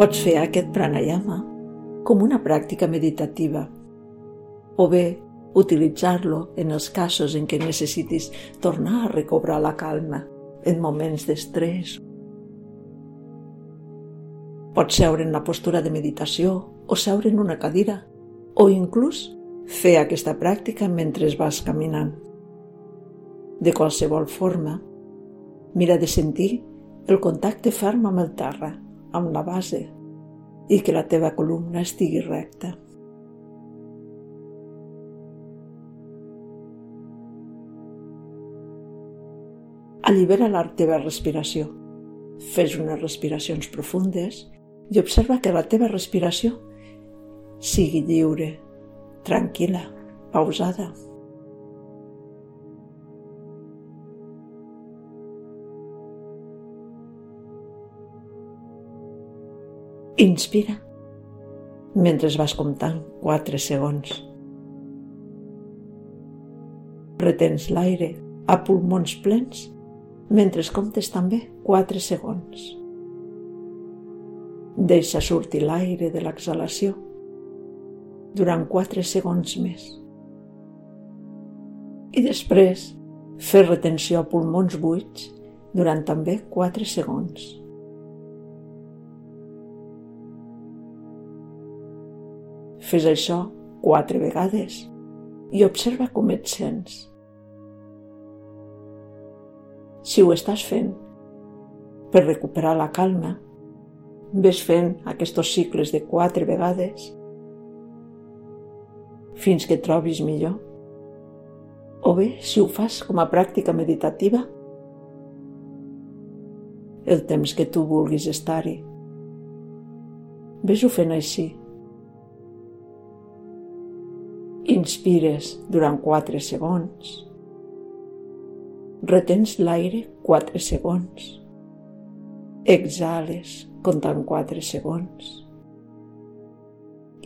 Pots fer aquest pranayama com una pràctica meditativa o bé utilitzar-lo en els casos en què necessitis tornar a recobrar la calma en moments d'estrès. Pots seure en la postura de meditació o seure en una cadira o inclús fer aquesta pràctica mentre vas caminant. De qualsevol forma, mira de sentir el contacte ferm amb el terra, amb la base, i que la teva columna estigui recta. Allibera la teva respiració. Fes unes respiracions profundes i observa que la teva respiració sigui lliure, tranquil·la, pausada. Inspira mentre vas comptant 4 segons. Retens l'aire a pulmons plens mentre comptes també 4 segons. Deixa sortir l'aire de l'exhalació durant 4 segons més. I després fer retenció a pulmons buits durant també 4 segons. Fes això quatre vegades i observa com et sents. Si ho estàs fent per recuperar la calma, ves fent aquests cicles de quatre vegades fins que trobis millor. O bé, si ho fas com a pràctica meditativa, el temps que tu vulguis estar-hi. Ves-ho fent així. Inspires durant 4 segons retens l'aire 4 segons. Exhales comptant 4 segons.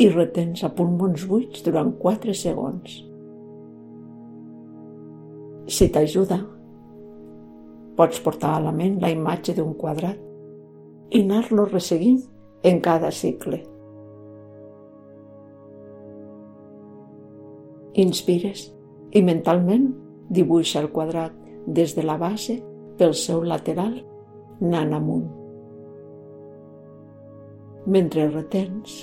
I retens a pulmons buits durant 4 segons. Si t'ajuda, pots portar a la ment la imatge d'un quadrat i anar-lo resseguint en cada cicle. Inspires i mentalment dibuixa el quadrat des de la base pel seu lateral anant amunt. Mentre retens,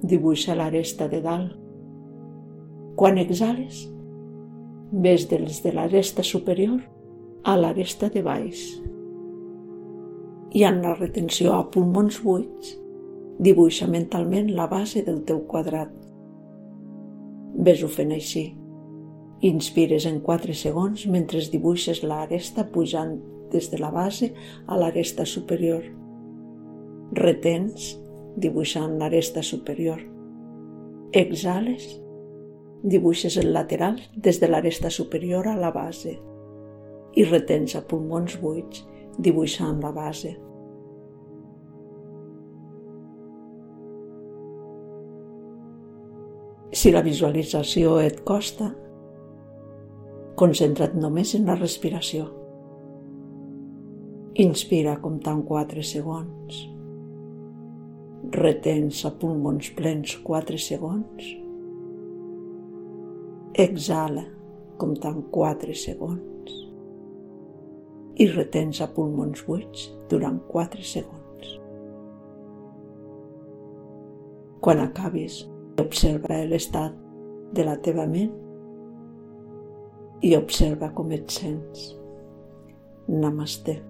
dibuixa l'aresta de dalt. Quan exhales, ves des de l'aresta superior a l'aresta de baix. I en la retenció a pulmons buits, dibuixa mentalment la base del teu quadrat. Ves-ho fent així. Inspires en 4 segons mentre dibuixes l'aresta pujant des de la base a l'aresta superior. Retens, dibuixant l'aresta superior. Exhales, dibuixes el lateral des de l'aresta superior a la base i retens a pulmons buits, dibuixant la base. Si la visualització et costa, Concentra't només en la respiració. Inspira comptant 4 segons. Retens a pulmons plens 4 segons. Exhala comptant 4 segons. I retens a pulmons buits durant 4 segons. Quan acabis, observa l'estat de la teva ment i observa com et sents. Namaste.